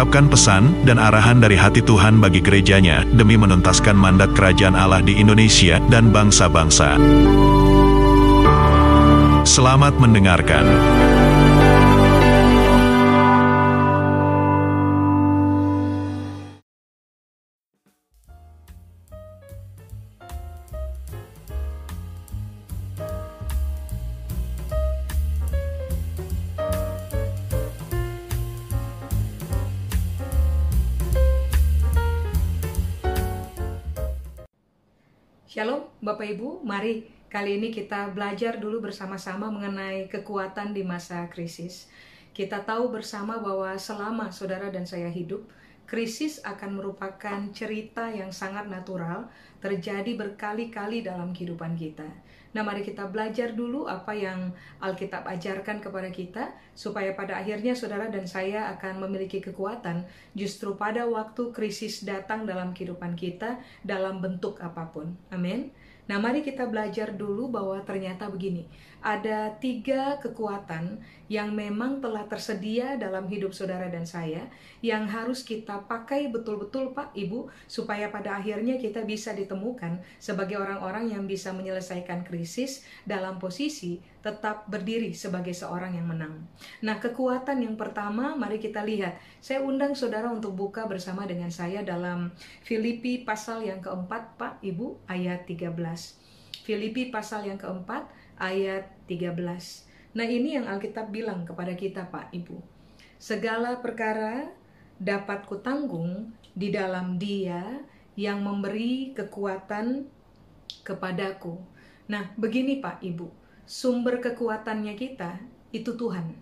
mengungkapkan pesan dan arahan dari hati Tuhan bagi gerejanya demi menuntaskan mandat kerajaan Allah di Indonesia dan bangsa-bangsa. Selamat mendengarkan. Mari kali ini kita belajar dulu bersama-sama mengenai kekuatan di masa krisis. Kita tahu bersama bahwa selama saudara dan saya hidup, krisis akan merupakan cerita yang sangat natural terjadi berkali-kali dalam kehidupan kita. Nah, mari kita belajar dulu apa yang Alkitab ajarkan kepada kita, supaya pada akhirnya saudara dan saya akan memiliki kekuatan justru pada waktu krisis datang dalam kehidupan kita, dalam bentuk apa pun. Amin. Nah, mari kita belajar dulu bahwa ternyata begini: ada tiga kekuatan yang memang telah tersedia dalam hidup saudara dan saya, yang harus kita pakai betul-betul, Pak, Ibu, supaya pada akhirnya kita bisa ditemukan sebagai orang-orang yang bisa menyelesaikan krisis dalam posisi tetap berdiri sebagai seorang yang menang. Nah, kekuatan yang pertama, mari kita lihat. Saya undang saudara untuk buka bersama dengan saya dalam Filipi pasal yang keempat, Pak, Ibu, ayat 13. Filipi pasal yang keempat, ayat 13. Nah, ini yang Alkitab bilang kepada kita, Pak, Ibu. Segala perkara dapat kutanggung di dalam Dia yang memberi kekuatan kepadaku. Nah, begini Pak, Ibu sumber kekuatannya kita itu Tuhan.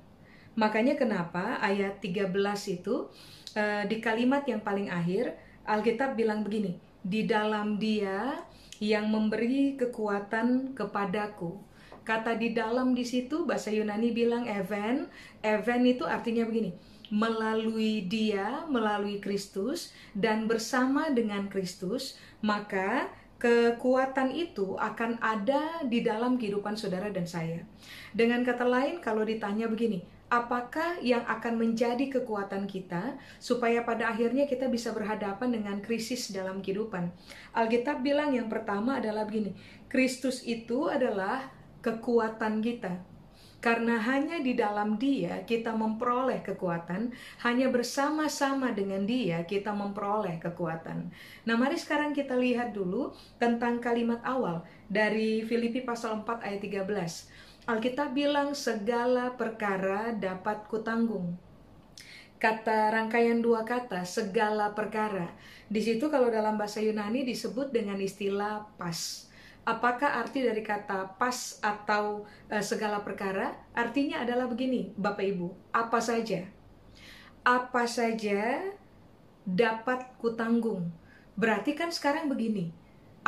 Makanya kenapa ayat 13 itu uh, di kalimat yang paling akhir Alkitab bilang begini, di dalam Dia yang memberi kekuatan kepadaku. Kata di dalam di situ bahasa Yunani bilang even, even itu artinya begini, melalui Dia, melalui Kristus dan bersama dengan Kristus, maka kekuatan itu akan ada di dalam kehidupan saudara dan saya. Dengan kata lain, kalau ditanya begini, apakah yang akan menjadi kekuatan kita supaya pada akhirnya kita bisa berhadapan dengan krisis dalam kehidupan? Alkitab bilang yang pertama adalah begini, Kristus itu adalah kekuatan kita. Karena hanya di dalam Dia kita memperoleh kekuatan, hanya bersama-sama dengan Dia kita memperoleh kekuatan. Nah, mari sekarang kita lihat dulu tentang kalimat awal dari Filipi pasal 4 ayat 13. Alkitab bilang segala perkara dapat kutanggung. Kata rangkaian dua kata segala perkara. Di situ kalau dalam bahasa Yunani disebut dengan istilah pas apakah arti dari kata pas atau e, segala perkara? Artinya adalah begini, Bapak Ibu, apa saja? Apa saja dapat kutanggung. Berarti kan sekarang begini,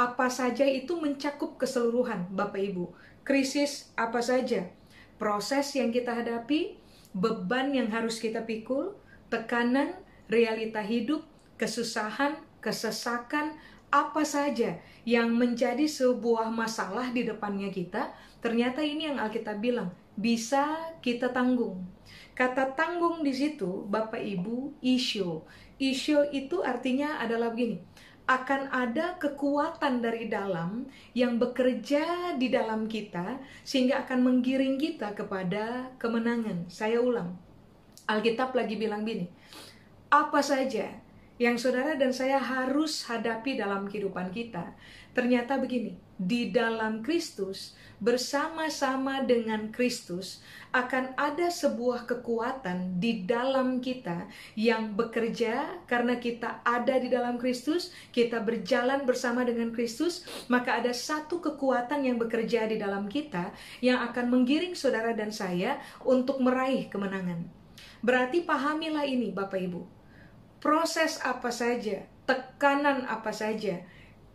apa saja itu mencakup keseluruhan, Bapak Ibu. Krisis apa saja? Proses yang kita hadapi, beban yang harus kita pikul, tekanan, realita hidup, kesusahan, kesesakan, apa saja yang menjadi sebuah masalah di depannya kita, ternyata ini yang Alkitab bilang, bisa kita tanggung. Kata tanggung di situ, Bapak Ibu, isyo. Isyo itu artinya adalah begini, akan ada kekuatan dari dalam yang bekerja di dalam kita sehingga akan menggiring kita kepada kemenangan. Saya ulang. Alkitab lagi bilang gini, apa saja yang saudara dan saya harus hadapi dalam kehidupan kita. Ternyata begini, di dalam Kristus, bersama-sama dengan Kristus, akan ada sebuah kekuatan di dalam kita yang bekerja karena kita ada di dalam Kristus, kita berjalan bersama dengan Kristus, maka ada satu kekuatan yang bekerja di dalam kita yang akan menggiring saudara dan saya untuk meraih kemenangan. Berarti pahamilah ini Bapak Ibu proses apa saja, tekanan apa saja,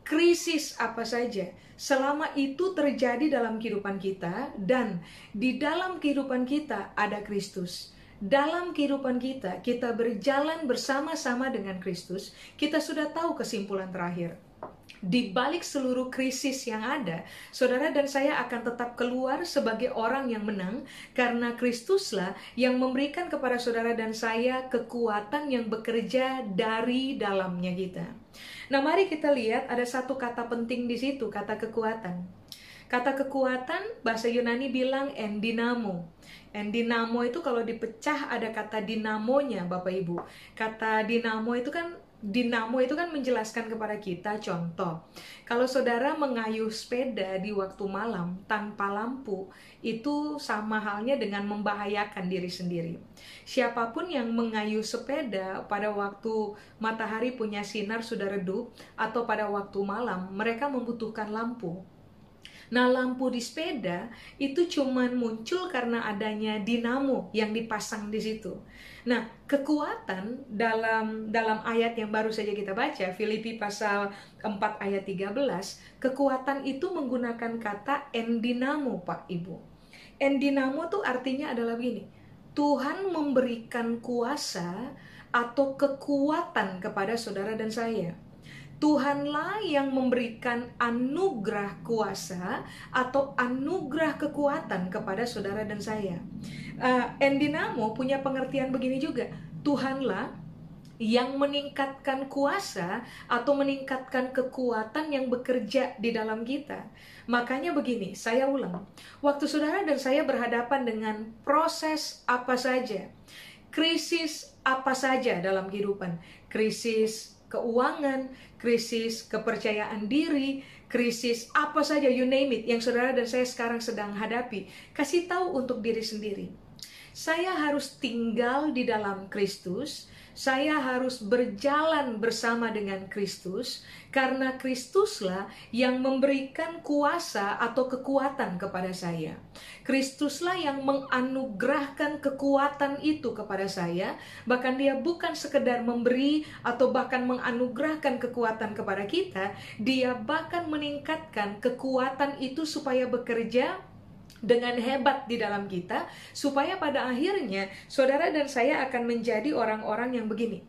krisis apa saja, selama itu terjadi dalam kehidupan kita dan di dalam kehidupan kita ada Kristus. Dalam kehidupan kita, kita berjalan bersama-sama dengan Kristus, kita sudah tahu kesimpulan terakhir di balik seluruh krisis yang ada, saudara dan saya akan tetap keluar sebagai orang yang menang karena Kristuslah yang memberikan kepada saudara dan saya kekuatan yang bekerja dari dalamnya kita. Nah, mari kita lihat ada satu kata penting di situ, kata kekuatan. Kata kekuatan bahasa Yunani bilang endinamo. Endinamo itu kalau dipecah ada kata dinamonya Bapak Ibu. Kata dinamo itu kan dinamo itu kan menjelaskan kepada kita contoh. Kalau saudara mengayuh sepeda di waktu malam tanpa lampu, itu sama halnya dengan membahayakan diri sendiri. Siapa pun yang mengayuh sepeda pada waktu matahari punya sinar sudah redup atau pada waktu malam, mereka membutuhkan lampu. Nah, lampu di sepeda itu cuman muncul karena adanya dinamo yang dipasang di situ. Nah, kekuatan dalam dalam ayat yang baru saja kita baca, Filipi pasal 4 ayat 13, kekuatan itu menggunakan kata endinamo, Pak Ibu. Endinamo tuh artinya adalah begini. Tuhan memberikan kuasa atau kekuatan kepada saudara dan saya. Tuhanlah yang memberikan anugerah kuasa atau anugerah kekuatan kepada saudara dan saya. Uh, Endinamo punya pengertian begini juga. Tuhanlah yang meningkatkan kuasa atau meningkatkan kekuatan yang bekerja di dalam kita. Makanya begini, saya ulang. Waktu saudara dan saya berhadapan dengan proses apa saja, krisis apa saja dalam kehidupan, krisis keuangan, krisis kepercayaan diri, krisis apa saja you name it yang saudara dan saya sekarang sedang hadapi, kasih tahu untuk diri sendiri. Saya harus tinggal di dalam Kristus, saya harus berjalan bersama dengan Kristus karena Kristuslah yang memberikan kuasa atau kekuatan kepada saya. Kristuslah yang menganugerahkan kekuatan itu kepada saya, bahkan dia bukan sekedar memberi atau bahkan menganugerahkan kekuatan kepada kita, dia bahkan meningkatkan kekuatan itu supaya bekerja dengan hebat di dalam kita, supaya pada akhirnya saudara dan saya akan menjadi orang-orang yang begini.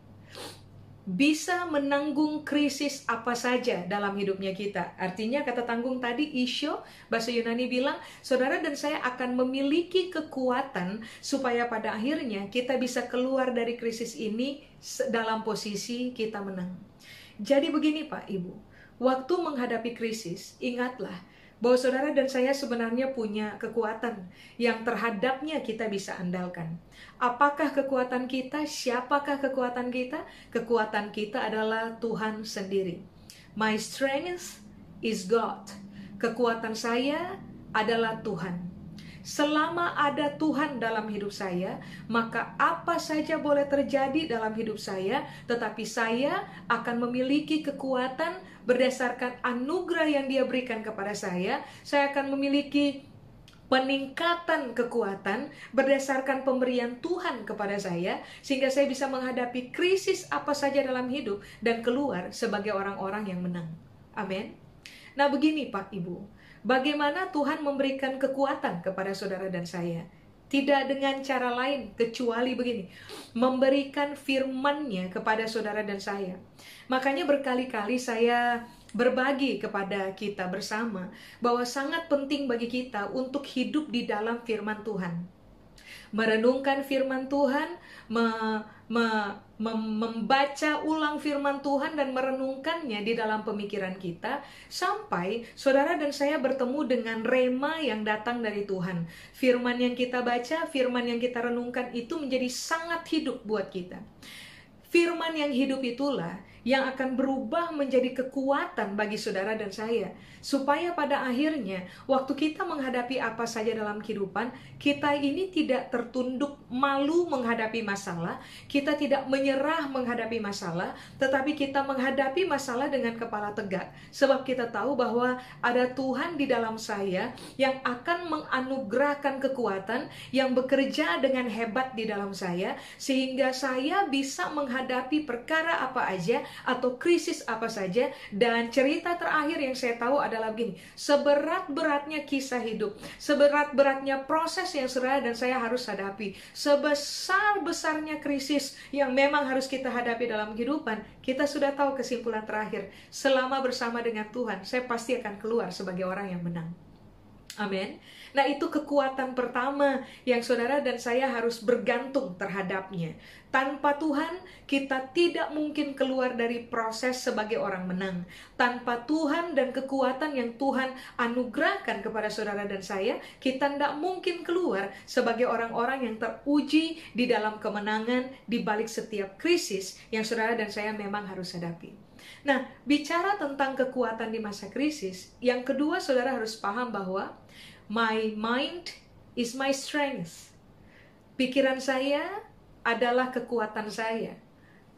Bisa menanggung krisis apa saja dalam hidupnya kita. Artinya kata tanggung tadi isyo, bahasa Yunani bilang, saudara dan saya akan memiliki kekuatan supaya pada akhirnya kita bisa keluar dari krisis ini dalam posisi kita menang. Jadi begini Pak Ibu, waktu menghadapi krisis, ingatlah bahwa saudara dan saya sebenarnya punya kekuatan yang terhadapnya kita bisa andalkan. Apakah kekuatan kita? Siapakah kekuatan kita? Kekuatan kita adalah Tuhan sendiri. My strength is God. Kekuatan saya adalah Tuhan. Selama ada Tuhan dalam hidup saya, maka apa saja boleh terjadi dalam hidup saya, tetapi saya akan memiliki kekuatan berdasarkan anugerah yang Dia berikan kepada saya. Saya akan memiliki peningkatan kekuatan berdasarkan pemberian Tuhan kepada saya sehingga saya bisa menghadapi krisis apa saja dalam hidup dan keluar sebagai orang-orang yang menang. Amin. Nah, begini Pak Ibu. Bagaimana Tuhan memberikan kekuatan kepada saudara dan saya? Tidak dengan cara lain kecuali begini, memberikan firman-Nya kepada saudara dan saya. Makanya berkali-kali saya berbagi kepada kita bersama bahwa sangat penting bagi kita untuk hidup di dalam firman Tuhan. Merenungkan firman Tuhan, me, me, membaca ulang firman Tuhan dan merenungkannya di dalam pemikiran kita sampai saudara dan saya bertemu dengan rema yang datang dari Tuhan. Firman yang kita baca, firman yang kita renungkan itu menjadi sangat hidup buat kita. Firman yang hidup itulah yang akan berubah menjadi kekuatan bagi saudara dan saya, supaya pada akhirnya waktu kita menghadapi apa saja dalam kehidupan, kita ini tidak tertunduk malu menghadapi masalah, kita tidak menyerah menghadapi masalah, tetapi kita menghadapi masalah dengan kepala tegak, sebab kita tahu bahwa ada Tuhan di dalam saya yang akan menganugerahkan kekuatan yang bekerja dengan hebat di dalam saya, sehingga saya bisa menghadapi perkara apa aja atau krisis apa saja. Dan cerita terakhir yang saya tahu adalah begini seberat-beratnya kisah hidup seberat-beratnya proses yang serah dan saya harus hadapi sebesar-besarnya krisis yang memang harus kita hadapi dalam kehidupan kita sudah tahu kesimpulan terakhir selama bersama dengan Tuhan saya pasti akan keluar sebagai orang yang menang Amin. Nah, itu kekuatan pertama yang saudara dan saya harus bergantung terhadapnya. Tanpa Tuhan, kita tidak mungkin keluar dari proses sebagai orang menang. Tanpa Tuhan dan kekuatan yang Tuhan anugerahkan kepada saudara dan saya, kita tidak mungkin keluar sebagai orang-orang yang teruji di dalam kemenangan di balik setiap krisis yang saudara dan saya memang harus hadapi. Nah, bicara tentang kekuatan di masa krisis, yang kedua saudara harus paham bahwa My mind is my strength. Pikiran saya adalah kekuatan saya.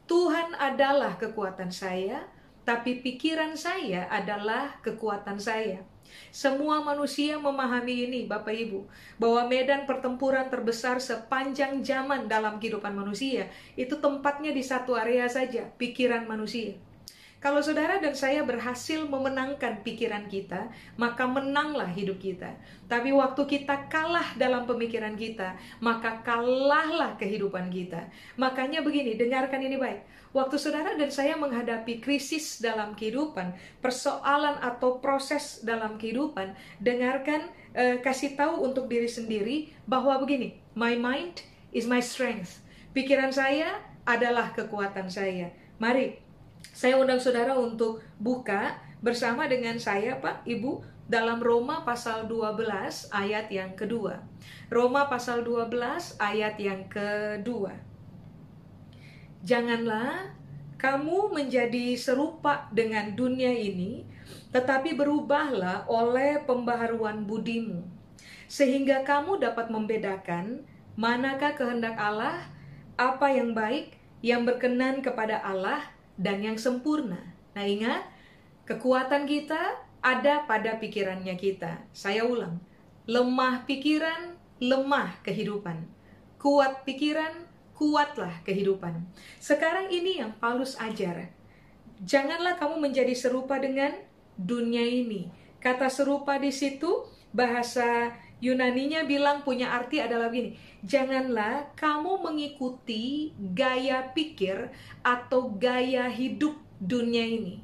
Tuhan adalah kekuatan saya, tapi pikiran saya adalah kekuatan saya. Semua manusia memahami ini, Bapak Ibu, bahwa medan pertempuran terbesar sepanjang zaman dalam kehidupan manusia itu tempatnya di satu area saja, pikiran manusia. Kalau saudara dan saya berhasil memenangkan pikiran kita, maka menanglah hidup kita. Tapi waktu kita kalah dalam pemikiran kita, maka kalahlah kehidupan kita. Makanya begini, dengarkan ini baik. Waktu saudara dan saya menghadapi krisis dalam kehidupan, persoalan atau proses dalam kehidupan, dengarkan, eh, kasih tahu untuk diri sendiri bahwa begini, my mind is my strength. Pikiran saya adalah kekuatan saya. Mari saya undang saudara untuk buka bersama dengan saya Pak Ibu dalam Roma pasal 12 ayat yang kedua. Roma pasal 12 ayat yang kedua. Janganlah kamu menjadi serupa dengan dunia ini, tetapi berubahlah oleh pembaharuan budimu, sehingga kamu dapat membedakan manakah kehendak Allah, apa yang baik, yang berkenan kepada Allah, dan yang sempurna. Nah, ingat, kekuatan kita ada pada pikirannya kita. Saya ulang, lemah pikiran, lemah kehidupan. Kuat pikiran, kuatlah kehidupan. Sekarang ini yang Paulus ajar. Janganlah kamu menjadi serupa dengan dunia ini. Kata serupa di situ bahasa Yunaninya bilang punya arti adalah begini, janganlah kamu mengikuti gaya pikir atau gaya hidup dunia ini.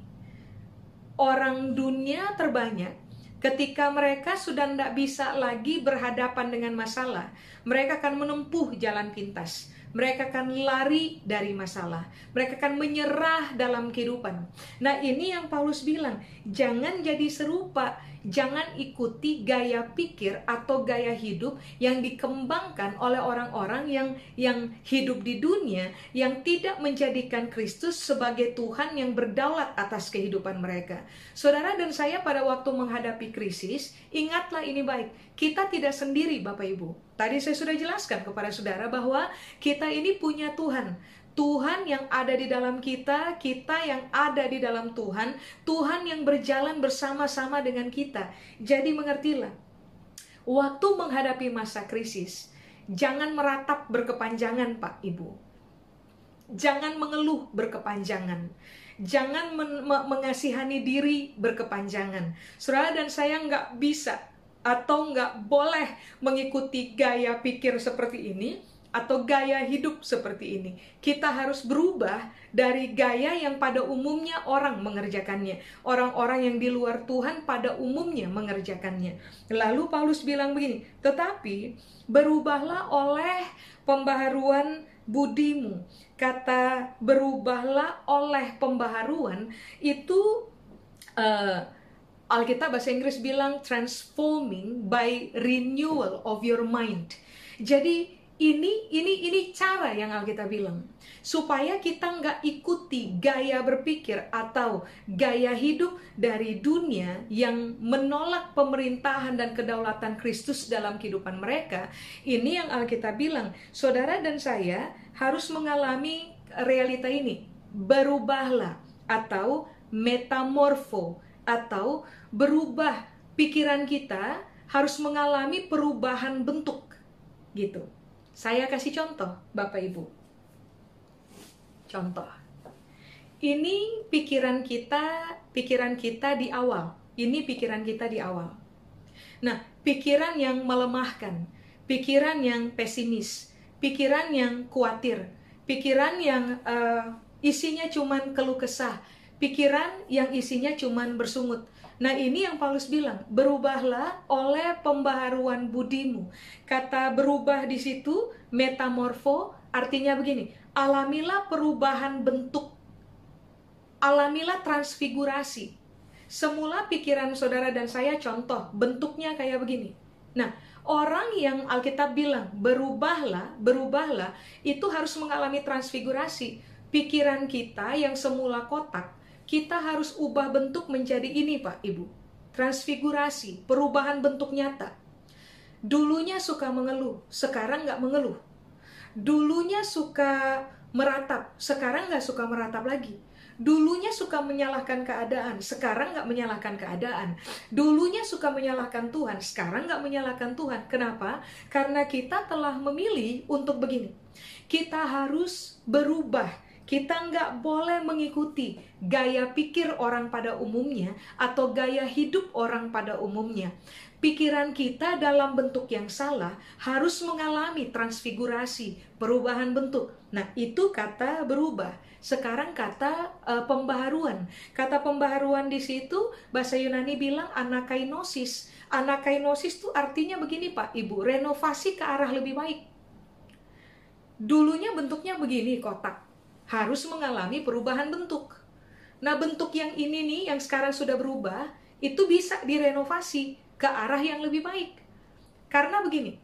Orang dunia terbanyak ketika mereka sudah tidak bisa lagi berhadapan dengan masalah, mereka akan menempuh jalan pintas mereka akan lari dari masalah. Mereka akan menyerah dalam kehidupan. Nah, ini yang Paulus bilang, jangan jadi serupa, jangan ikuti gaya pikir atau gaya hidup yang dikembangkan oleh orang-orang yang yang hidup di dunia yang tidak menjadikan Kristus sebagai Tuhan yang berdaulat atas kehidupan mereka. Saudara dan saya pada waktu menghadapi krisis, ingatlah ini baik, kita tidak sendiri Bapak Ibu. Tadi saya sudah jelaskan kepada saudara bahwa kita ini punya Tuhan. Tuhan yang ada di dalam kita, kita yang ada di dalam Tuhan, Tuhan yang berjalan bersama-sama dengan kita. Jadi mengertilah, waktu menghadapi masa krisis, jangan meratap berkepanjangan Pak Ibu. Jangan mengeluh berkepanjangan. Jangan men mengasihani diri berkepanjangan. Saudara dan saya nggak bisa atau nggak boleh mengikuti gaya pikir seperti ini atau gaya hidup seperti ini. Kita harus berubah dari gaya yang pada umumnya orang mengerjakannya. Orang-orang yang di luar Tuhan pada umumnya mengerjakannya. Lalu Paulus bilang begini, tetapi berubahlah oleh pembaharuan budimu. Kata berubahlah oleh pembaharuan itu uh, Alkitab bahasa Inggris bilang transforming by renewal of your mind. Jadi ini ini ini cara yang Alkitab bilang supaya kita nggak ikuti gaya berpikir atau gaya hidup dari dunia yang menolak pemerintahan dan kedaulatan Kristus dalam kehidupan mereka. Ini yang Alkitab bilang, saudara dan saya harus mengalami realita ini. Berubahlah atau metamorfo atau berubah pikiran kita harus mengalami perubahan bentuk gitu. Saya kasih contoh, Bapak Ibu. Contoh. ini pikiran kita, pikiran kita di awal. Ini pikiran kita di awal. Nah, pikiran yang melemahkan, pikiran yang pesimis, pikiran yang khawatir, pikiran yang uh, isinya cuman keluh kesah, pikiran yang isinya cuman bersungut. Nah ini yang Paulus bilang, berubahlah oleh pembaharuan budimu. Kata berubah di situ, metamorfo, artinya begini, alamilah perubahan bentuk, alamilah transfigurasi. Semula pikiran saudara dan saya contoh, bentuknya kayak begini. Nah, orang yang Alkitab bilang berubahlah, berubahlah, itu harus mengalami transfigurasi. Pikiran kita yang semula kotak, kita harus ubah bentuk menjadi ini Pak Ibu. Transfigurasi, perubahan bentuk nyata. Dulunya suka mengeluh, sekarang nggak mengeluh. Dulunya suka meratap, sekarang nggak suka meratap lagi. Dulunya suka menyalahkan keadaan, sekarang nggak menyalahkan keadaan. Dulunya suka menyalahkan Tuhan, sekarang nggak menyalahkan Tuhan. Kenapa? Karena kita telah memilih untuk begini. Kita harus berubah kita nggak boleh mengikuti gaya pikir orang pada umumnya atau gaya hidup orang pada umumnya. Pikiran kita dalam bentuk yang salah harus mengalami transfigurasi, perubahan bentuk. Nah, itu kata berubah. Sekarang kata uh, pembaharuan. Kata pembaharuan di situ bahasa Yunani bilang anakainosis. Anakainosis itu artinya begini Pak, Ibu, renovasi ke arah lebih baik. Dulunya bentuknya begini kotak harus mengalami perubahan bentuk. Nah, bentuk yang ini nih yang sekarang sudah berubah itu bisa direnovasi ke arah yang lebih baik. Karena begini,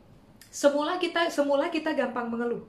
semula kita semula kita gampang mengeluh.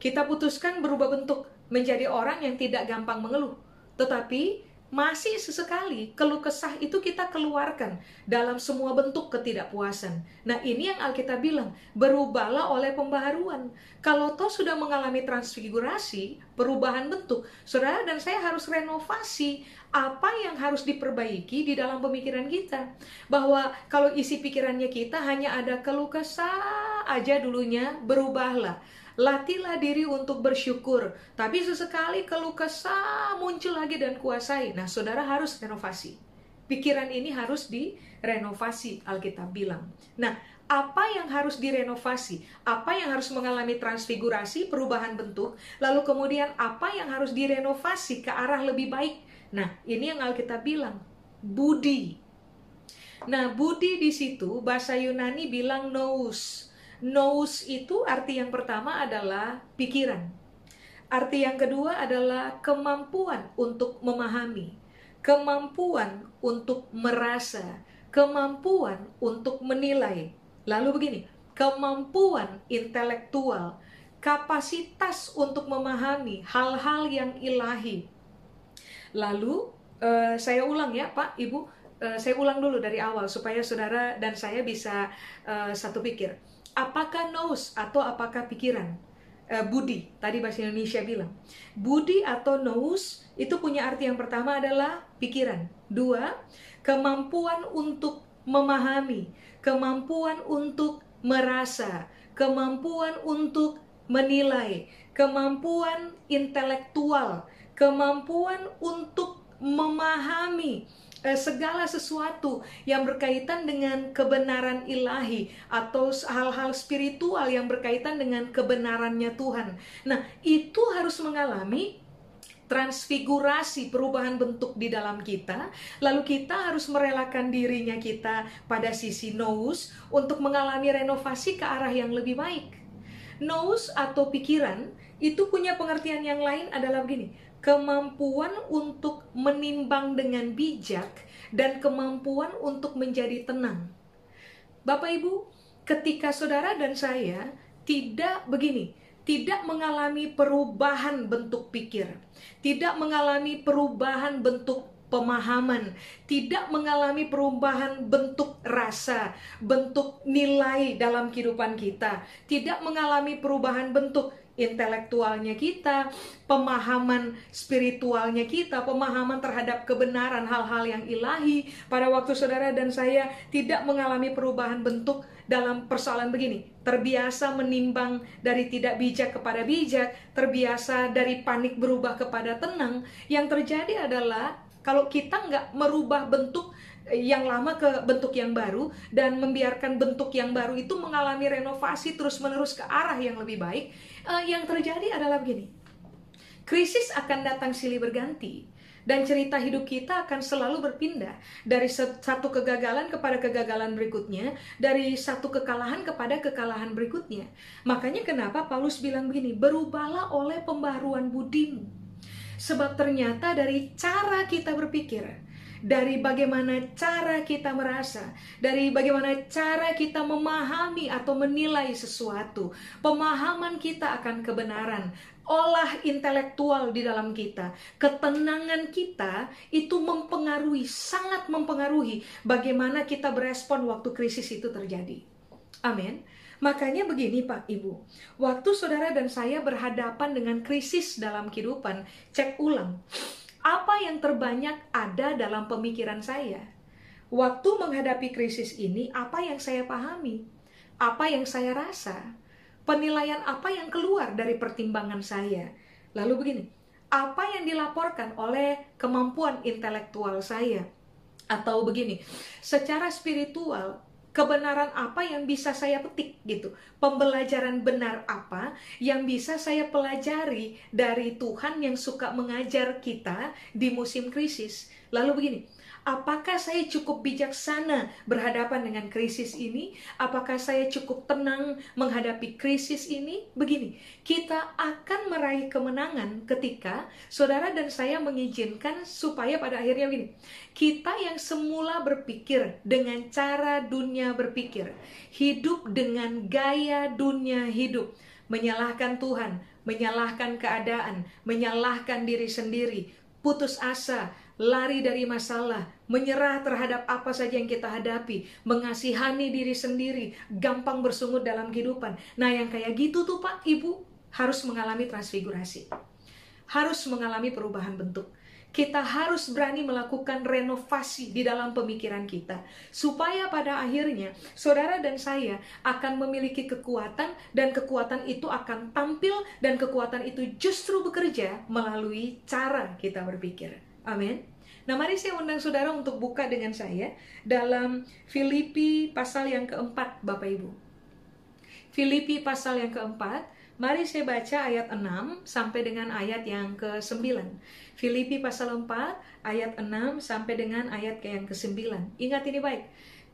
Kita putuskan berubah bentuk menjadi orang yang tidak gampang mengeluh. Tetapi masih sesekali keluh kesah itu kita keluarkan dalam semua bentuk ketidakpuasan. Nah ini yang Alkitab bilang, berubahlah oleh pembaharuan. Kalau toh sudah mengalami transfigurasi, perubahan bentuk, saudara dan saya harus renovasi apa yang harus diperbaiki di dalam pemikiran kita. Bahwa kalau isi pikirannya kita hanya ada keluh kesah aja dulunya, berubahlah Latihlah diri untuk bersyukur. Tapi sesekali keluh kesah muncul lagi dan kuasai. Nah, saudara harus renovasi. Pikiran ini harus direnovasi, Alkitab bilang. Nah, apa yang harus direnovasi? Apa yang harus mengalami transfigurasi, perubahan bentuk? Lalu kemudian apa yang harus direnovasi ke arah lebih baik? Nah, ini yang Alkitab bilang. Budi. Nah, budi di situ bahasa Yunani bilang nous Nous itu arti yang pertama adalah pikiran. Arti yang kedua adalah kemampuan untuk memahami, kemampuan untuk merasa, kemampuan untuk menilai. Lalu begini, kemampuan intelektual, kapasitas untuk memahami hal-hal yang ilahi. Lalu uh, saya ulang ya, Pak, Ibu, uh, saya ulang dulu dari awal supaya saudara dan saya bisa uh, satu pikir apakah nous atau apakah pikiran? Uh, budi, tadi bahasa Indonesia bilang. Budi atau nous itu punya arti yang pertama adalah pikiran. Dua, kemampuan untuk memahami, kemampuan untuk merasa, kemampuan untuk menilai, kemampuan intelektual, kemampuan untuk memahami segala sesuatu yang berkaitan dengan kebenaran ilahi atau hal-hal spiritual yang berkaitan dengan kebenarannya Tuhan. Nah, itu harus mengalami transfigurasi perubahan bentuk di dalam kita. Lalu kita harus merelakan dirinya kita pada sisi nous untuk mengalami renovasi ke arah yang lebih baik. Nous atau pikiran itu punya pengertian yang lain adalah begini kemampuan untuk menimbang dengan bijak dan kemampuan untuk menjadi tenang. Bapak Ibu, ketika saudara dan saya tidak begini, tidak mengalami perubahan bentuk pikir, tidak mengalami perubahan bentuk pemahaman, tidak mengalami perubahan bentuk rasa, bentuk nilai dalam kehidupan kita, tidak mengalami perubahan bentuk intelektualnya kita, pemahaman spiritualnya kita, pemahaman terhadap kebenaran hal-hal yang ilahi. Pada waktu saudara dan saya tidak mengalami perubahan bentuk dalam persoalan begini, terbiasa menimbang dari tidak bijak kepada bijak, terbiasa dari panik berubah kepada tenang. Yang terjadi adalah kalau kita nggak merubah bentuk yang lama ke bentuk yang baru dan membiarkan bentuk yang baru itu mengalami renovasi terus-menerus ke arah yang lebih baik, uh, yang terjadi adalah begini. Krisis akan datang silih berganti dan cerita hidup kita akan selalu berpindah dari satu kegagalan kepada kegagalan berikutnya, dari satu kekalahan kepada kekalahan berikutnya. Makanya kenapa Paulus bilang begini, berubahlah oleh pembaruan budimu. Sebab ternyata dari cara kita berpikir, dari bagaimana cara kita merasa, dari bagaimana cara kita memahami atau menilai sesuatu, pemahaman kita akan kebenaran, olah intelektual di dalam kita, ketenangan kita itu mempengaruhi, sangat mempengaruhi bagaimana kita berespon waktu krisis itu terjadi. Amin. Makanya begini Pak Ibu, waktu saudara dan saya berhadapan dengan krisis dalam kehidupan, cek ulang apa yang terbanyak ada dalam pemikiran saya. Waktu menghadapi krisis ini, apa yang saya pahami, apa yang saya rasa, penilaian apa yang keluar dari pertimbangan saya. Lalu begini, apa yang dilaporkan oleh kemampuan intelektual saya? Atau begini, secara spiritual, kebenaran apa yang bisa saya petik gitu. Pembelajaran benar apa yang bisa saya pelajari dari Tuhan yang suka mengajar kita di musim krisis. Lalu begini Apakah saya cukup bijaksana berhadapan dengan krisis ini? Apakah saya cukup tenang menghadapi krisis ini? Begini, kita akan meraih kemenangan ketika saudara dan saya mengizinkan supaya pada akhirnya begini, kita yang semula berpikir dengan cara dunia berpikir, hidup dengan gaya dunia hidup, menyalahkan Tuhan, menyalahkan keadaan, menyalahkan diri sendiri, putus asa, lari dari masalah, menyerah terhadap apa saja yang kita hadapi, mengasihani diri sendiri, gampang bersungut dalam kehidupan. Nah, yang kayak gitu tuh Pak, Ibu harus mengalami transfigurasi. Harus mengalami perubahan bentuk kita harus berani melakukan renovasi di dalam pemikiran kita, supaya pada akhirnya saudara dan saya akan memiliki kekuatan, dan kekuatan itu akan tampil, dan kekuatan itu justru bekerja melalui cara kita berpikir. Amin. Nah, mari saya undang saudara untuk buka dengan saya dalam Filipi pasal yang keempat, Bapak Ibu. Filipi pasal yang keempat, mari saya baca ayat 6 sampai dengan ayat yang ke-9. Filipi pasal 4, ayat 6 sampai dengan ayat yang ke-9. Ingat ini baik,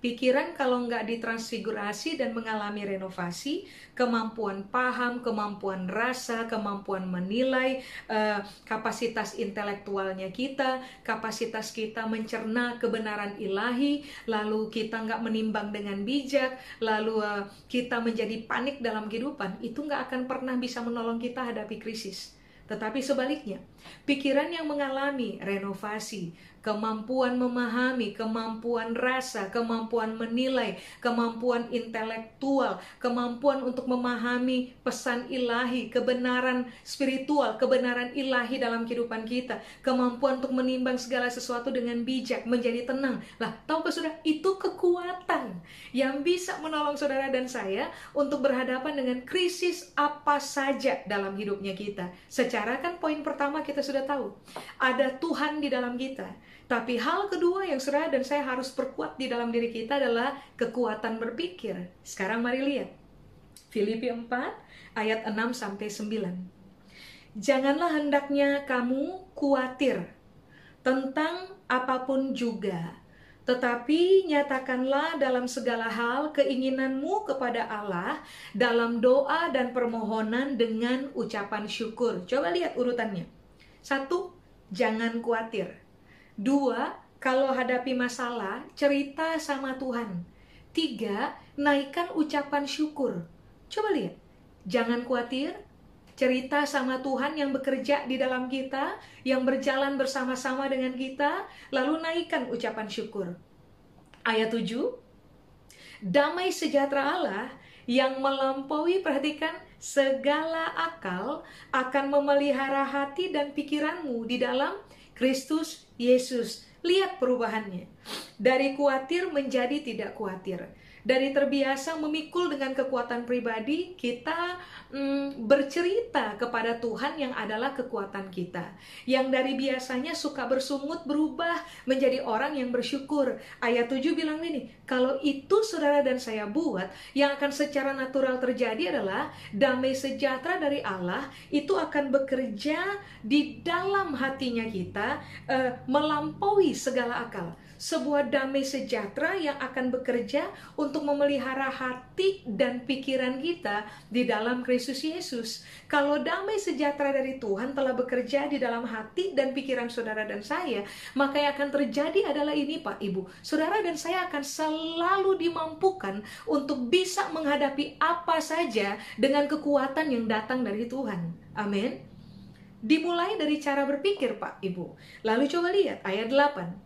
Pikiran kalau nggak ditransfigurasi dan mengalami renovasi, kemampuan paham, kemampuan rasa, kemampuan menilai, uh, kapasitas intelektualnya kita, kapasitas kita mencerna kebenaran ilahi, lalu kita nggak menimbang dengan bijak, lalu uh, kita menjadi panik dalam kehidupan, itu nggak akan pernah bisa menolong kita hadapi krisis. Tetapi sebaliknya, pikiran yang mengalami renovasi, kemampuan memahami, kemampuan rasa, kemampuan menilai, kemampuan intelektual, kemampuan untuk memahami pesan ilahi, kebenaran spiritual, kebenaran ilahi dalam kehidupan kita, kemampuan untuk menimbang segala sesuatu dengan bijak, menjadi tenang. Lah, tahu ke saudara, itu kekuatan yang bisa menolong saudara dan saya untuk berhadapan dengan krisis apa saja dalam hidupnya kita. Secara kan poin pertama kita sudah tahu, ada Tuhan di dalam kita tapi hal kedua yang saudara dan saya harus perkuat di dalam diri kita adalah kekuatan berpikir. Sekarang mari lihat. Filipi 4 ayat 6 sampai 9. Janganlah hendaknya kamu khawatir tentang apa pun juga, tetapi nyatakanlah dalam segala hal keinginanmu kepada Allah dalam doa dan permohonan dengan ucapan syukur. Coba lihat urutannya. Satu, jangan khawatir. Dua, kalau hadapi masalah, cerita sama Tuhan. Tiga, naikkan ucapan syukur. Coba lihat, jangan khawatir, cerita sama Tuhan yang bekerja di dalam kita, yang berjalan bersama-sama dengan kita, lalu naikkan ucapan syukur. Ayat 7, damai sejahtera Allah yang melampaui, perhatikan, segala akal akan memelihara hati dan pikiranmu di dalam Kristus Yesus. Lihat perubahannya. Dari khawatir menjadi tidak khawatir dari terbiasa memikul dengan kekuatan pribadi, kita mm, bercerita kepada Tuhan yang adalah kekuatan kita. Yang dari biasanya suka bersungut berubah menjadi orang yang bersyukur. Ayat 7 bilang ini, kalau itu saudara dan saya buat, yang akan secara natural terjadi adalah damai sejahtera dari Allah itu akan bekerja di dalam hatinya kita uh, melampaui segala akal sebuah damai sejahtera yang akan bekerja untuk memelihara hati dan pikiran kita di dalam Kristus Yesus. Kalau damai sejahtera dari Tuhan telah bekerja di dalam hati dan pikiran saudara dan saya, maka yang akan terjadi adalah ini Pak Ibu. Saudara dan saya akan selalu dimampukan untuk bisa menghadapi apa saja dengan kekuatan yang datang dari Tuhan. Amin. Dimulai dari cara berpikir Pak Ibu. Lalu coba lihat ayat 8.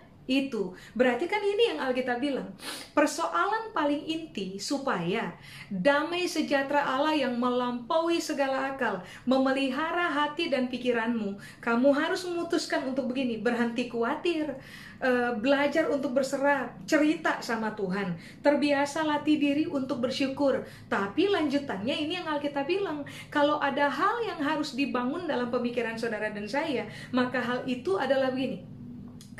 itu. Berarti kan ini yang Alkitab bilang. Persoalan paling inti supaya damai sejahtera Allah yang melampaui segala akal, memelihara hati dan pikiranmu, kamu harus memutuskan untuk begini, berhenti khawatir, uh, belajar untuk berserah, cerita sama Tuhan, terbiasa latih diri untuk bersyukur. Tapi lanjutannya ini yang Alkitab bilang, kalau ada hal yang harus dibangun dalam pemikiran saudara dan saya, maka hal itu adalah begini,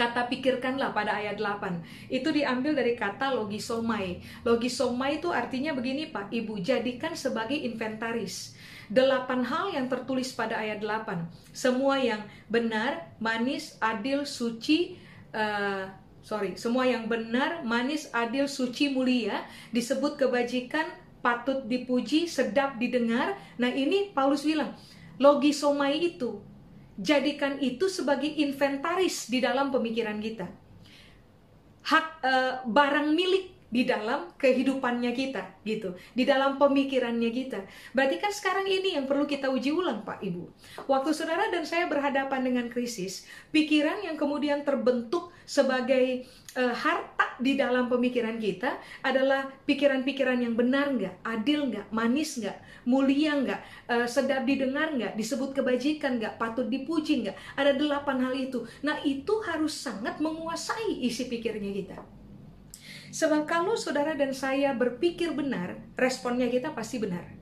Kata pikirkanlah pada ayat 8. Itu diambil dari kata logisomai. Logisomai itu artinya begini Pak, Ibu, jadikan sebagai inventaris. Delapan hal yang tertulis pada ayat 8. Semua yang benar, manis, adil, suci, uh, sorry, semua yang benar, manis, adil, suci, mulia, disebut kebajikan, patut dipuji, sedap didengar. Nah ini Paulus bilang, logisomai itu jadikan itu sebagai inventaris di dalam pemikiran kita. Hak e, barang milik di dalam kehidupannya kita gitu. Di dalam pemikirannya kita. Berarti kan sekarang ini yang perlu kita uji ulang Pak Ibu. Waktu saudara dan saya berhadapan dengan krisis pikiran yang kemudian terbentuk sebagai uh, harta di dalam pemikiran kita adalah pikiran-pikiran yang benar nggak adil nggak manis nggak mulia nggak uh, sedap didengar nggak disebut kebajikan nggak patut dipuji nggak. Ada delapan hal itu. Nah itu harus sangat menguasai isi pikirnya kita Sebab kalau saudara dan saya berpikir benar, responnya kita pasti benar.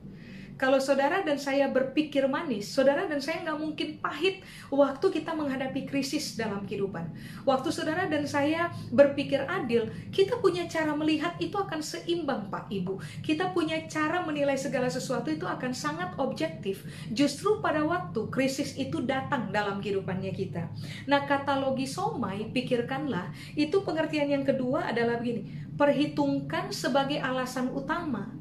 Kalau saudara dan saya berpikir manis, saudara dan saya nggak mungkin pahit waktu kita menghadapi krisis dalam kehidupan. Waktu saudara dan saya berpikir adil, kita punya cara melihat itu akan seimbang Pak Ibu. Kita punya cara menilai segala sesuatu itu akan sangat objektif. Justru pada waktu krisis itu datang dalam kehidupannya kita. Nah katalogi somai, pikirkanlah, itu pengertian yang kedua adalah begini. Perhitungkan sebagai alasan utama.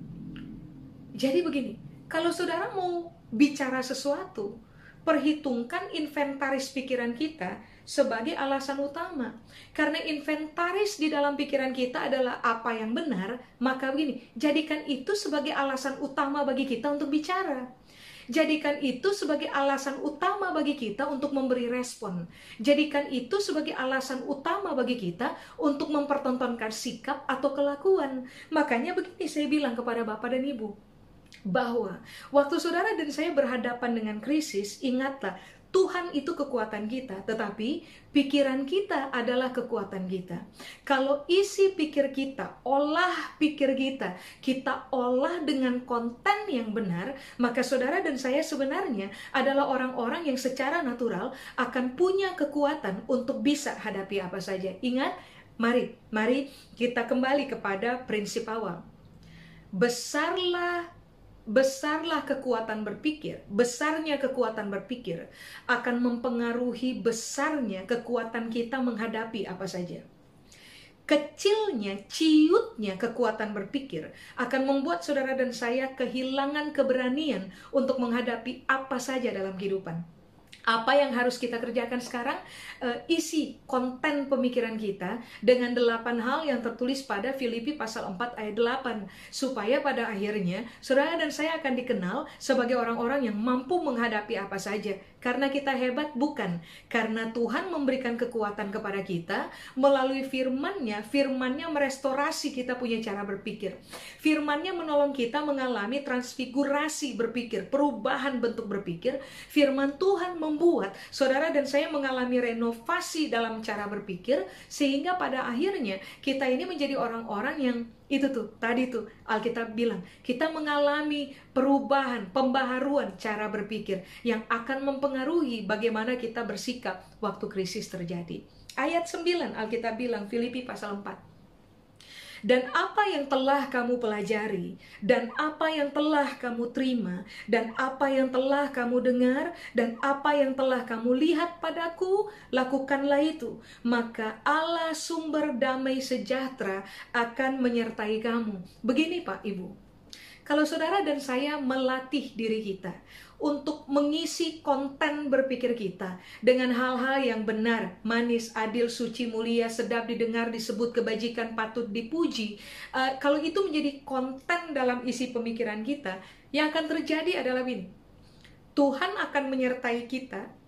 Jadi begini, kalau saudara mau bicara sesuatu, perhitungkan inventaris pikiran kita sebagai alasan utama. Karena inventaris di dalam pikiran kita adalah apa yang benar, maka begini, jadikan itu sebagai alasan utama bagi kita untuk bicara. Jadikan itu sebagai alasan utama bagi kita untuk memberi respon. Jadikan itu sebagai alasan utama bagi kita untuk mempertontonkan sikap atau kelakuan. Makanya begini saya bilang kepada Bapak dan Ibu, bahwa waktu saudara dan saya berhadapan dengan krisis, ingatlah Tuhan itu kekuatan kita, tetapi pikiran kita adalah kekuatan kita. Kalau isi pikir kita, olah pikir kita, kita olah dengan konten yang benar, maka saudara dan saya sebenarnya adalah orang-orang yang secara natural akan punya kekuatan untuk bisa hadapi apa saja. Ingat, mari, mari kita kembali kepada prinsip awal. Besarlah besarlah kekuatan berpikir, besarnya kekuatan berpikir akan mempengaruhi besarnya kekuatan kita menghadapi apa saja. Kecilnya, ciutnya kekuatan berpikir akan membuat saudara dan saya kehilangan keberanian untuk menghadapi apa saja dalam kehidupan apa yang harus kita kerjakan sekarang uh, isi konten pemikiran kita dengan delapan hal yang tertulis pada Filipi pasal 4 ayat 8 supaya pada akhirnya saudara dan saya akan dikenal sebagai orang-orang yang mampu menghadapi apa saja karena kita hebat bukan. Karena Tuhan memberikan kekuatan kepada kita melalui firman-Nya firman-Nya merestorasi kita punya cara berpikir. firman-Nya menolong kita mengalami transfigurasi berpikir perubahan bentuk berpikir. Firman Tuhan mem membuat saudara dan saya mengalami renovasi dalam cara berpikir sehingga pada akhirnya kita ini menjadi orang-orang yang itu tuh tadi tuh Alkitab bilang kita mengalami perubahan pembaharuan cara berpikir yang akan mempengaruhi bagaimana kita bersikap waktu krisis terjadi ayat 9 Alkitab bilang Filipi pasal 4 dan apa yang telah kamu pelajari, dan apa yang telah kamu terima, dan apa yang telah kamu dengar, dan apa yang telah kamu lihat padaku, lakukanlah itu. Maka Allah sumber damai sejahtera akan menyertai kamu. Begini Pak Ibu, kalau saudara dan saya melatih diri kita untuk mengisi konten berpikir kita dengan hal-hal yang benar, manis, adil, suci, mulia, sedap didengar, disebut kebajikan, patut dipuji. Uh, kalau itu menjadi konten dalam isi pemikiran kita, yang akan terjadi adalah ini. Tuhan akan menyertai kita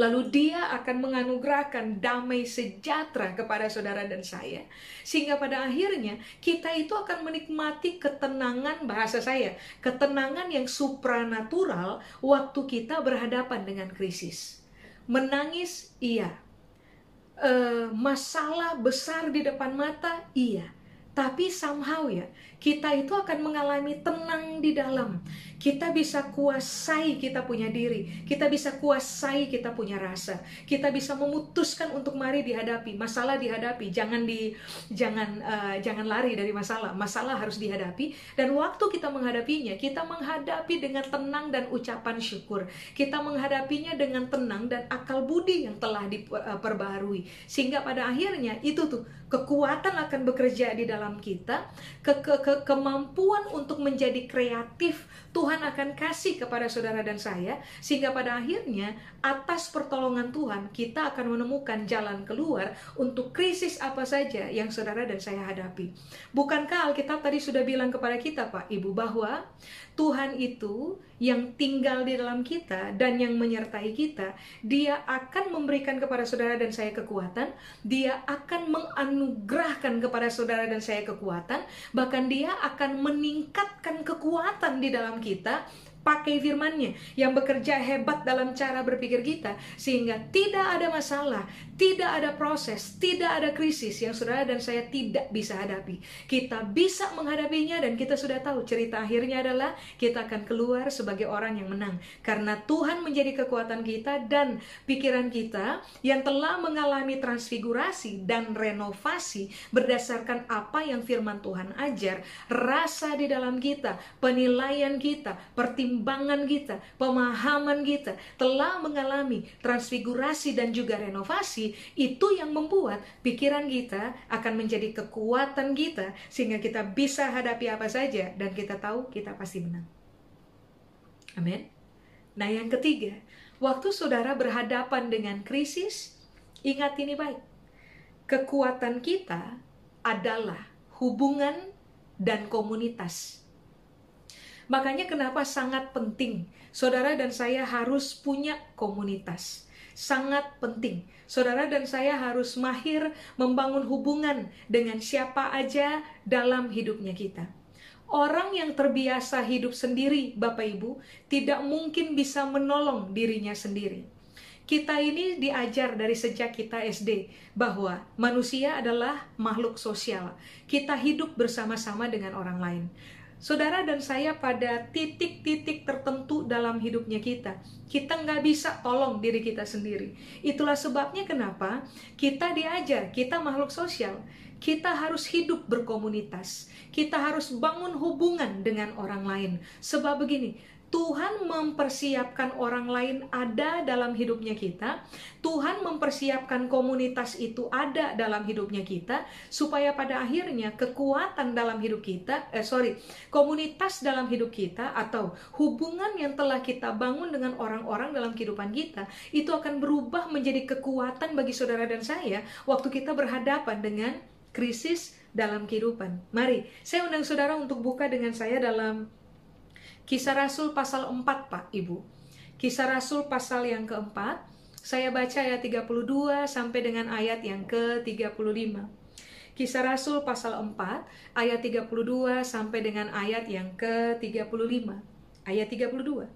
Lalu dia akan menganugerahkan damai sejahtera kepada saudara dan saya. Sehingga pada akhirnya kita itu akan menikmati ketenangan bahasa saya. Ketenangan yang supranatural waktu kita berhadapan dengan krisis. Menangis, iya. E, masalah besar di depan mata, iya. Tapi somehow ya, kita itu akan mengalami tenang di dalam. Kita bisa kuasai kita punya diri, kita bisa kuasai kita punya rasa, kita bisa memutuskan untuk mari dihadapi masalah dihadapi, jangan di jangan uh, jangan lari dari masalah, masalah harus dihadapi. Dan waktu kita menghadapinya, kita menghadapi dengan tenang dan ucapan syukur, kita menghadapinya dengan tenang dan akal budi yang telah diperbaharui, sehingga pada akhirnya itu tuh kekuatan akan bekerja di dalam kita, ke, ke, ke kemampuan untuk menjadi kreatif Tuhan akan kasih kepada saudara dan saya, sehingga pada akhirnya atas pertolongan Tuhan kita akan menemukan jalan keluar untuk krisis apa saja yang saudara dan saya hadapi. Bukankah Alkitab tadi sudah bilang kepada kita, Pak Ibu, bahwa Tuhan itu yang tinggal di dalam kita dan yang menyertai kita, Dia akan memberikan kepada saudara dan saya kekuatan, Dia akan menganugerahkan kepada saudara dan saya kekuatan, bahkan Dia akan meningkatkan kekuatan di dalam kita pakai firmannya yang bekerja hebat dalam cara berpikir kita sehingga tidak ada masalah, tidak ada proses, tidak ada krisis yang saudara dan saya tidak bisa hadapi. Kita bisa menghadapinya dan kita sudah tahu cerita akhirnya adalah kita akan keluar sebagai orang yang menang karena Tuhan menjadi kekuatan kita dan pikiran kita yang telah mengalami transfigurasi dan renovasi berdasarkan apa yang firman Tuhan ajar, rasa di dalam kita, penilaian kita, pertimbangan pertimbangan kita, pemahaman kita telah mengalami transfigurasi dan juga renovasi, itu yang membuat pikiran kita akan menjadi kekuatan kita sehingga kita bisa hadapi apa saja dan kita tahu kita pasti menang. Amin. Nah, yang ketiga, waktu saudara berhadapan dengan krisis, ingat ini baik. Kekuatan kita adalah hubungan dan komunitas Makanya kenapa sangat penting saudara dan saya harus punya komunitas. Sangat penting. Saudara dan saya harus mahir membangun hubungan dengan siapa aja dalam hidupnya kita. Orang yang terbiasa hidup sendiri, Bapak Ibu, tidak mungkin bisa menolong dirinya sendiri. Kita ini diajar dari sejak kita SD bahwa manusia adalah makhluk sosial. Kita hidup bersama-sama dengan orang lain saudara dan saya pada titik-titik tertentu dalam hidupnya kita. Kita nggak bisa tolong diri kita sendiri. Itulah sebabnya kenapa kita diajar, kita makhluk sosial. kita harus hidup berkomunitas. Kita harus bangun hubungan dengan orang lain. Sebab begini, Tuhan mempersiapkan orang lain ada dalam hidupnya kita. Tuhan mempersiapkan komunitas itu ada dalam hidupnya kita supaya pada akhirnya kekuatan dalam hidup kita, eh sorry, komunitas dalam hidup kita atau hubungan yang telah kita bangun dengan orang-orang dalam kehidupan kita itu akan berubah menjadi kekuatan bagi saudara dan saya waktu kita berhadapan dengan krisis dalam kehidupan. Mari, saya undang saudara untuk buka dengan saya dalam Kisah Rasul pasal 4 Pak Ibu. Kisah Rasul pasal yang keempat, saya baca ayat 32 sampai dengan ayat yang ke-35. Kisah Rasul pasal 4 ayat 32 sampai dengan ayat yang ke-35. Ayat 32.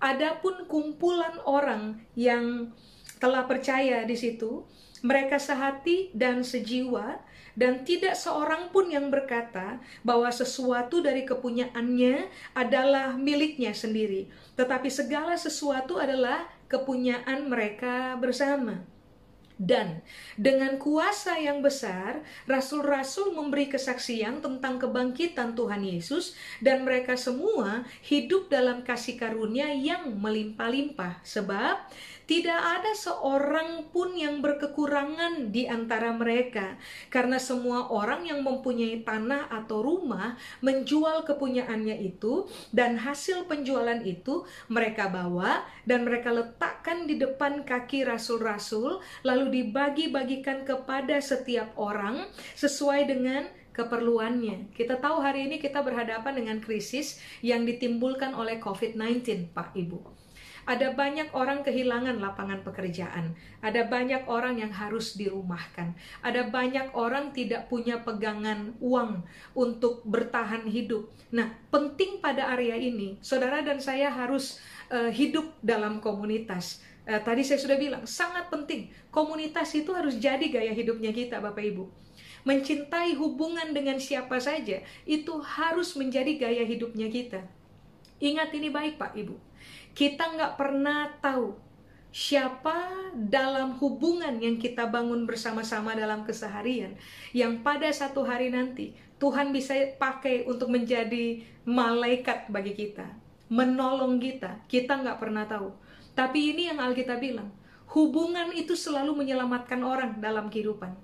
Adapun kumpulan orang yang telah percaya di situ, mereka sehati dan sejiwa dan tidak seorang pun yang berkata bahwa sesuatu dari kepunyaannya adalah miliknya sendiri, tetapi segala sesuatu adalah kepunyaan mereka bersama. Dan dengan kuasa yang besar, rasul-rasul memberi kesaksian tentang kebangkitan Tuhan Yesus, dan mereka semua hidup dalam kasih karunia yang melimpah-limpah, sebab tidak ada seorang pun yang berkekurangan di antara mereka, karena semua orang yang mempunyai tanah atau rumah menjual kepunyaannya itu, dan hasil penjualan itu mereka bawa dan mereka letakkan di depan kaki rasul-rasul, lalu dibagi-bagikan kepada setiap orang sesuai dengan keperluannya. Kita tahu hari ini kita berhadapan dengan krisis yang ditimbulkan oleh COVID-19, Pak Ibu. Ada banyak orang kehilangan lapangan pekerjaan. Ada banyak orang yang harus dirumahkan. Ada banyak orang tidak punya pegangan uang untuk bertahan hidup. Nah, penting pada area ini, saudara dan saya harus uh, hidup dalam komunitas. Uh, tadi saya sudah bilang, sangat penting. Komunitas itu harus jadi gaya hidupnya kita, Bapak Ibu mencintai hubungan dengan siapa saja itu harus menjadi gaya hidupnya kita. Ingat ini baik Pak Ibu. Kita nggak pernah tahu siapa dalam hubungan yang kita bangun bersama-sama dalam keseharian yang pada satu hari nanti Tuhan bisa pakai untuk menjadi malaikat bagi kita, menolong kita. Kita nggak pernah tahu. Tapi ini yang Alkitab bilang, hubungan itu selalu menyelamatkan orang dalam kehidupan.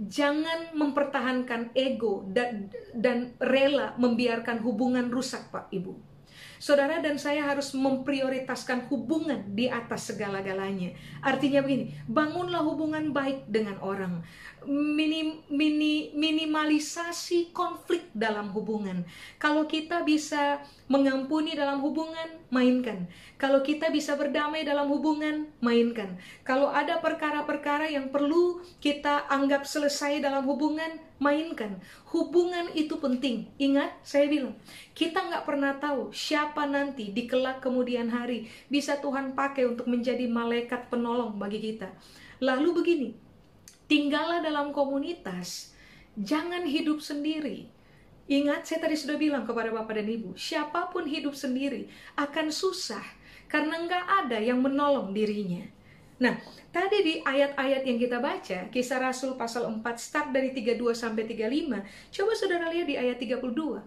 Jangan mempertahankan ego dan, dan rela membiarkan hubungan rusak, Pak Ibu Saudara dan saya harus memprioritaskan hubungan di atas segala-galanya. Artinya begini, bangunlah hubungan baik dengan orang. Minim, mini, minimalisasi konflik dalam hubungan. Kalau kita bisa mengampuni dalam hubungan, mainkan. Kalau kita bisa berdamai dalam hubungan, mainkan. Kalau ada perkara-perkara yang perlu kita anggap selesai dalam hubungan, mainkan. Hubungan itu penting. Ingat, saya bilang, kita nggak pernah tahu siapa nanti di kelak kemudian hari bisa Tuhan pakai untuk menjadi malaikat penolong bagi kita. Lalu begini, tinggallah dalam komunitas, jangan hidup sendiri. Ingat, saya tadi sudah bilang kepada Bapak dan Ibu, siapa pun hidup sendiri akan susah karena nggak ada yang menolong dirinya. Nah, tadi di ayat-ayat yang kita baca, kisah Rasul pasal 4 start dari 32 sampai 35, coba saudara lihat di ayat 32.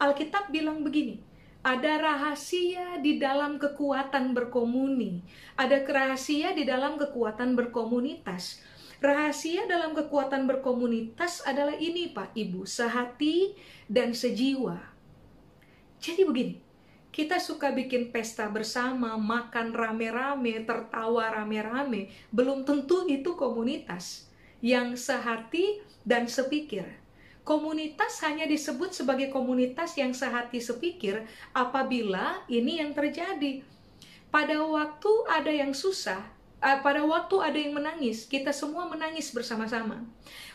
Alkitab bilang begini, ada rahasia di dalam kekuatan berkomuni, ada rahasia di dalam kekuatan berkomunitas. Rahasia dalam kekuatan berkomunitas adalah ini Pak Ibu, sehati dan sejiwa. Jadi begini, kita suka bikin pesta bersama, makan rame-rame, tertawa rame-rame, belum tentu itu komunitas yang sehati dan sepikir. Komunitas hanya disebut sebagai komunitas yang sehati sepikir apabila ini yang terjadi. Pada waktu ada yang susah, pada waktu ada yang menangis, kita semua menangis bersama-sama.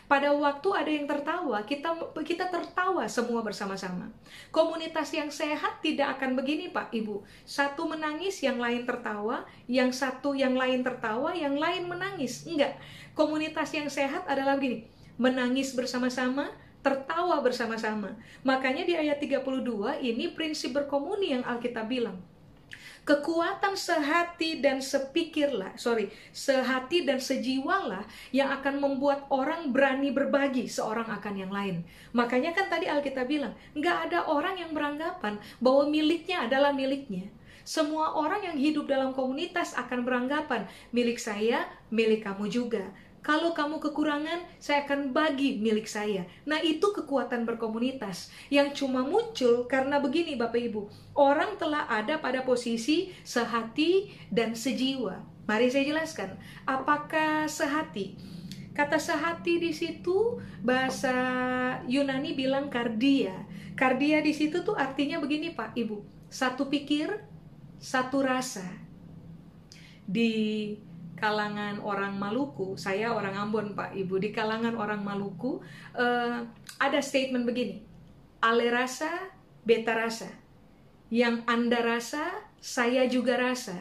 Pada waktu ada yang tertawa, kita kita tertawa semua bersama-sama. Komunitas yang sehat tidak akan begini, Pak, Ibu. Satu menangis, yang lain tertawa, yang satu yang lain tertawa, yang lain menangis. Enggak. Komunitas yang sehat adalah begini, menangis bersama-sama, tertawa bersama-sama. Makanya di ayat 32 ini prinsip berkomuni yang Alkitab bilang. Kekuatan sehati dan sepikirlah, sorry, sehati dan sejiwalah yang akan membuat orang berani berbagi seorang akan yang lain. Makanya kan tadi Alkitab bilang, nggak ada orang yang beranggapan bahwa miliknya adalah miliknya. Semua orang yang hidup dalam komunitas akan beranggapan milik saya, milik kamu juga kalau kamu kekurangan, saya akan bagi milik saya. Nah, itu kekuatan berkomunitas yang cuma muncul karena begini, Bapak Ibu. Orang telah ada pada posisi sehati dan sejiwa. Mari saya jelaskan, apakah sehati? Kata sehati di situ bahasa Yunani bilang kardia. Kardia di situ tuh artinya begini, Pak, Ibu. Satu pikir, satu rasa. Di kalangan orang Maluku, saya orang Ambon Pak Ibu, di kalangan orang Maluku uh, ada statement begini, ale rasa, beta rasa, yang Anda rasa, saya juga rasa.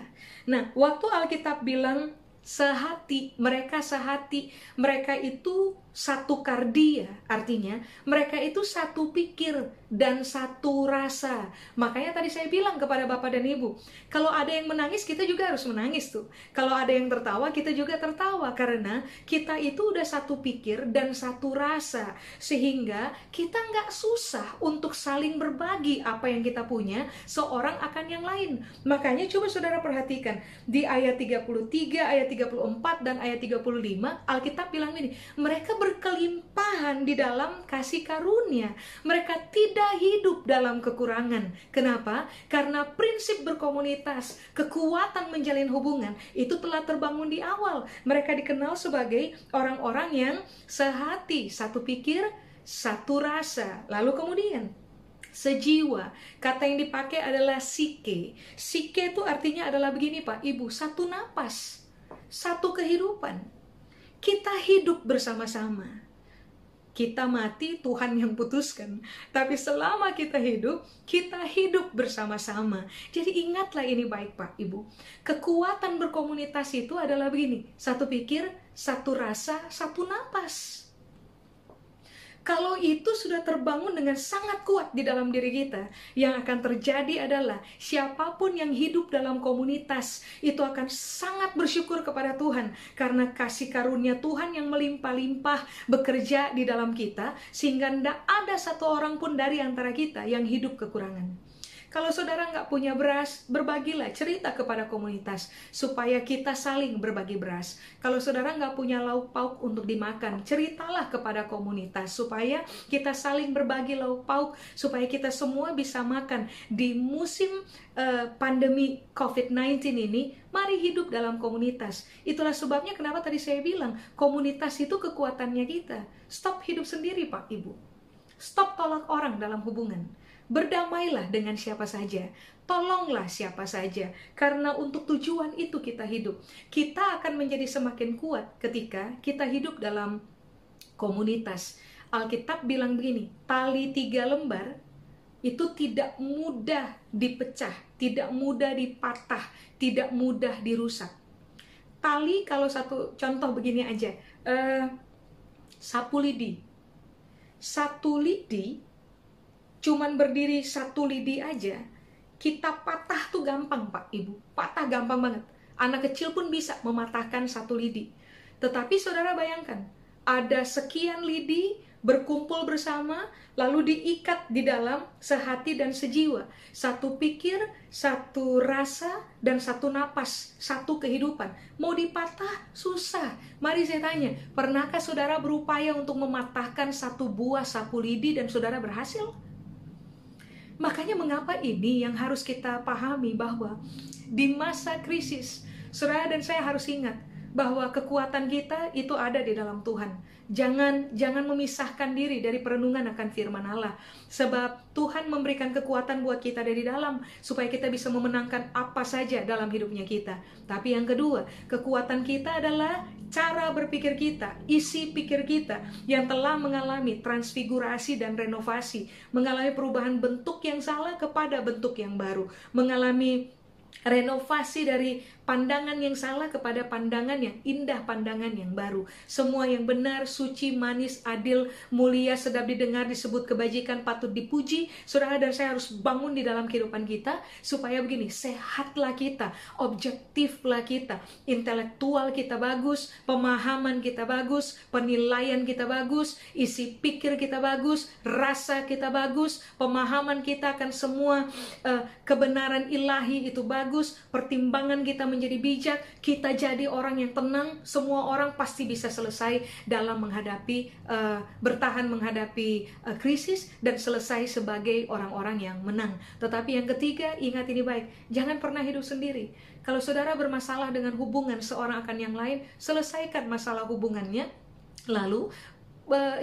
Nah, waktu Alkitab bilang sehati, mereka sehati, mereka itu satu kardia, artinya mereka itu satu pikir dan satu rasa. Makanya tadi saya bilang kepada Bapak dan Ibu, kalau ada yang menangis kita juga harus menangis tuh. Kalau ada yang tertawa kita juga tertawa karena kita itu udah satu pikir dan satu rasa sehingga kita nggak susah untuk saling berbagi apa yang kita punya seorang akan yang lain. Makanya coba saudara perhatikan di ayat 33, ayat 34 dan ayat 35 Alkitab bilang ini, mereka ber berkelimpahan di dalam kasih karunia. Mereka tidak hidup dalam kekurangan. Kenapa? Karena prinsip berkomunitas, kekuatan menjalin hubungan itu telah terbangun di awal. Mereka dikenal sebagai orang-orang yang sehati, satu pikir, satu rasa. Lalu kemudian sejiwa. Kata yang dipakai adalah sike. Sike itu artinya adalah begini Pak, Ibu, satu napas, satu kehidupan kita hidup bersama-sama. Kita mati, Tuhan yang putuskan. Tapi selama kita hidup, kita hidup bersama-sama. Jadi ingatlah ini baik Pak, Ibu. Kekuatan berkomunitas itu adalah begini. Satu pikir, satu rasa, satu napas. Kalau itu sudah terbangun dengan sangat kuat di dalam diri kita, yang akan terjadi adalah siapa pun yang hidup dalam komunitas itu akan sangat bersyukur kepada Tuhan karena kasih karunia Tuhan yang melimpah-limpah bekerja di dalam kita sehingga tidak ada satu orang pun dari antara kita yang hidup kekurangan. Kalau saudara nggak punya beras, berbagilah cerita kepada komunitas supaya kita saling berbagi beras. Kalau saudara nggak punya lauk pauk untuk dimakan, ceritalah kepada komunitas supaya kita saling berbagi lauk pauk supaya kita semua bisa makan di musim uh, pandemi COVID-19 ini. Mari hidup dalam komunitas. Itulah sebabnya kenapa tadi saya bilang komunitas itu kekuatannya kita. Stop hidup sendiri, Pak Ibu. Stop tolak orang dalam hubungan Berdamailah dengan siapa saja, tolonglah siapa saja, karena untuk tujuan itu kita hidup. Kita akan menjadi semakin kuat ketika kita hidup dalam komunitas. Alkitab bilang begini, tali tiga lembar itu tidak mudah dipecah, tidak mudah dipatah, tidak mudah dirusak. Tali kalau satu contoh begini aja, uh, sapu lidi. Satu lidi cuman berdiri satu lidi aja, kita patah tuh gampang Pak Ibu. Patah gampang banget. Anak kecil pun bisa mematahkan satu lidi. Tetapi saudara bayangkan, ada sekian lidi berkumpul bersama, lalu diikat di dalam sehati dan sejiwa. Satu pikir, satu rasa, dan satu napas, satu kehidupan. Mau dipatah, susah. Mari saya tanya, pernahkah saudara berupaya untuk mematahkan satu buah sapu lidi dan saudara berhasil? Makanya mengapa ini yang harus kita pahami bahwa di masa krisis, saudara dan saya harus ingat bahwa kekuatan kita itu ada di dalam Tuhan. Jangan jangan memisahkan diri dari perenungan akan firman Allah. Sebab Tuhan memberikan kekuatan buat kita dari dalam supaya kita bisa memenangkan apa saja dalam hidupnya kita. Tapi yang kedua, kekuatan kita adalah cara berpikir kita, isi pikir kita yang telah mengalami transfigurasi dan renovasi, mengalami perubahan bentuk yang salah kepada bentuk yang baru, mengalami renovasi dari pandangan yang salah kepada pandangan yang indah, pandangan yang baru. Semua yang benar, suci, manis, adil, mulia, sedap didengar, disebut kebajikan, patut dipuji. Saudara dan saya harus bangun di dalam kehidupan kita supaya begini, sehatlah kita, objektiflah kita, intelektual kita bagus, pemahaman kita bagus, penilaian kita bagus, isi pikir kita bagus, rasa kita bagus, pemahaman kita akan semua uh, kebenaran ilahi itu bagus, pertimbangan kita menjadi bijak, kita jadi orang yang tenang, semua orang pasti bisa selesai dalam menghadapi uh, bertahan menghadapi uh, krisis dan selesai sebagai orang-orang yang menang. Tetapi yang ketiga, ingat ini baik, jangan pernah hidup sendiri. Kalau saudara bermasalah dengan hubungan seorang akan yang lain, selesaikan masalah hubungannya Lalu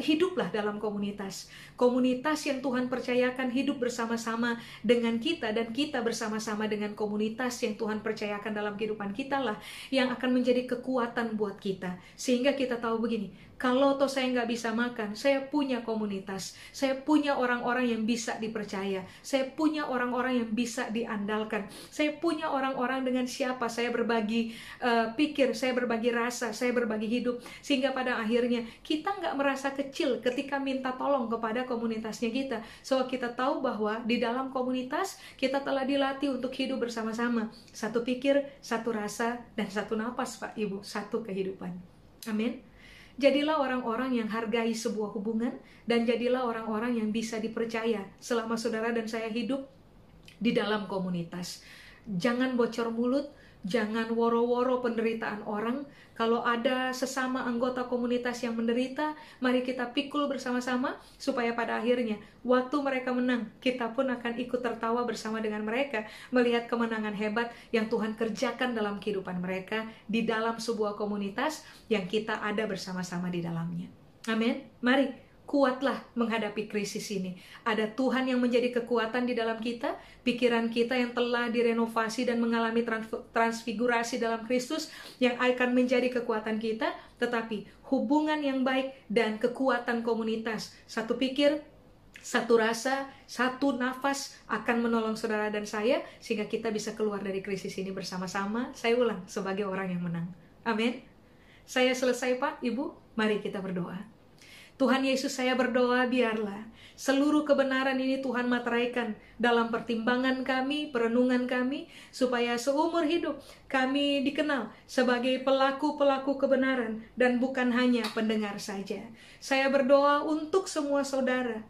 hiduplah dalam komunitas. Komunitas yang Tuhan percayakan hidup bersama-sama dengan kita dan kita bersama-sama dengan komunitas yang Tuhan percayakan dalam kehidupan kita lah yang akan menjadi kekuatan buat kita. Sehingga kita tahu begini, kalau toh saya nggak bisa makan, saya punya komunitas, saya punya orang-orang yang bisa dipercaya, saya punya orang-orang yang bisa diandalkan, saya punya orang-orang dengan siapa saya berbagi uh, pikir, saya berbagi rasa, saya berbagi hidup, sehingga pada akhirnya kita nggak merasa kecil ketika minta tolong kepada komunitasnya kita. So kita tahu bahwa di dalam komunitas kita telah dilatih untuk hidup bersama-sama, satu pikir, satu rasa, dan satu napas, Pak Ibu, satu kehidupan. Amin. Jadilah orang-orang yang hargai sebuah hubungan dan jadilah orang-orang yang bisa dipercaya selama saudara dan saya hidup di dalam komunitas. Jangan bocor mulut, Jangan woro-woro penderitaan orang. Kalau ada sesama anggota komunitas yang menderita, mari kita pikul bersama-sama supaya pada akhirnya waktu mereka menang, kita pun akan ikut tertawa bersama dengan mereka melihat kemenangan hebat yang Tuhan kerjakan dalam kehidupan mereka di dalam sebuah komunitas yang kita ada bersama-sama di dalamnya. Amin. Mari kuatlah menghadapi krisis ini. Ada Tuhan yang menjadi kekuatan di dalam kita, pikiran kita yang telah direnovasi dan mengalami transfigurasi dalam Kristus yang akan menjadi kekuatan kita, tetapi hubungan yang baik dan kekuatan komunitas. Satu pikir, satu rasa, satu nafas akan menolong saudara dan saya sehingga kita bisa keluar dari krisis ini bersama-sama. Saya ulang sebagai orang yang menang. Amin. Saya selesai Pak, Ibu. Mari kita berdoa. Tuhan Yesus saya berdoa biarlah seluruh kebenaran ini Tuhan materaikan dalam pertimbangan kami, perenungan kami, supaya seumur hidup kami dikenal sebagai pelaku-pelaku kebenaran dan bukan hanya pendengar saja. Saya berdoa untuk semua saudara,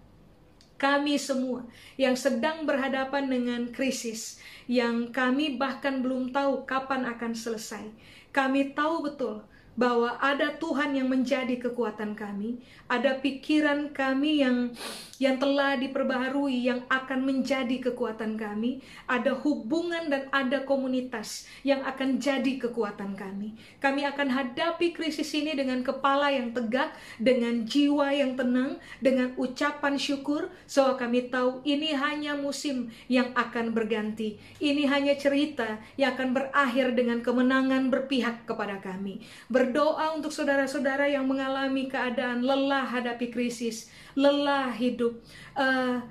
kami semua yang sedang berhadapan dengan krisis, yang kami bahkan belum tahu kapan akan selesai. Kami tahu betul bahwa ada Tuhan yang menjadi kekuatan kami, ada pikiran kami yang yang telah diperbaharui yang akan menjadi kekuatan kami, ada hubungan dan ada komunitas yang akan jadi kekuatan kami. Kami akan hadapi krisis ini dengan kepala yang tegak, dengan jiwa yang tenang, dengan ucapan syukur, so kami tahu ini hanya musim yang akan berganti. Ini hanya cerita yang akan berakhir dengan kemenangan berpihak kepada kami. Ber berdoa untuk saudara-saudara yang mengalami keadaan lelah hadapi krisis, lelah hidup, uh,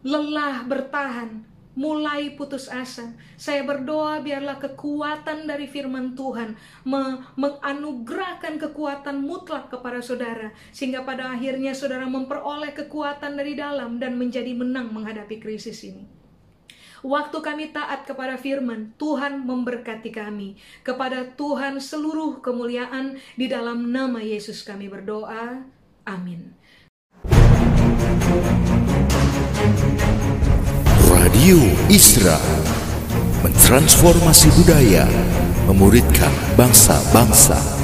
lelah bertahan, mulai putus asa. Saya berdoa biarlah kekuatan dari firman Tuhan me menganugerahkan kekuatan mutlak kepada saudara sehingga pada akhirnya saudara memperoleh kekuatan dari dalam dan menjadi menang menghadapi krisis ini. Waktu kami taat kepada firman, Tuhan memberkati kami. Kepada Tuhan seluruh kemuliaan di dalam nama Yesus kami berdoa. Amin. Radio Isra mentransformasi budaya, memuridkan bangsa-bangsa.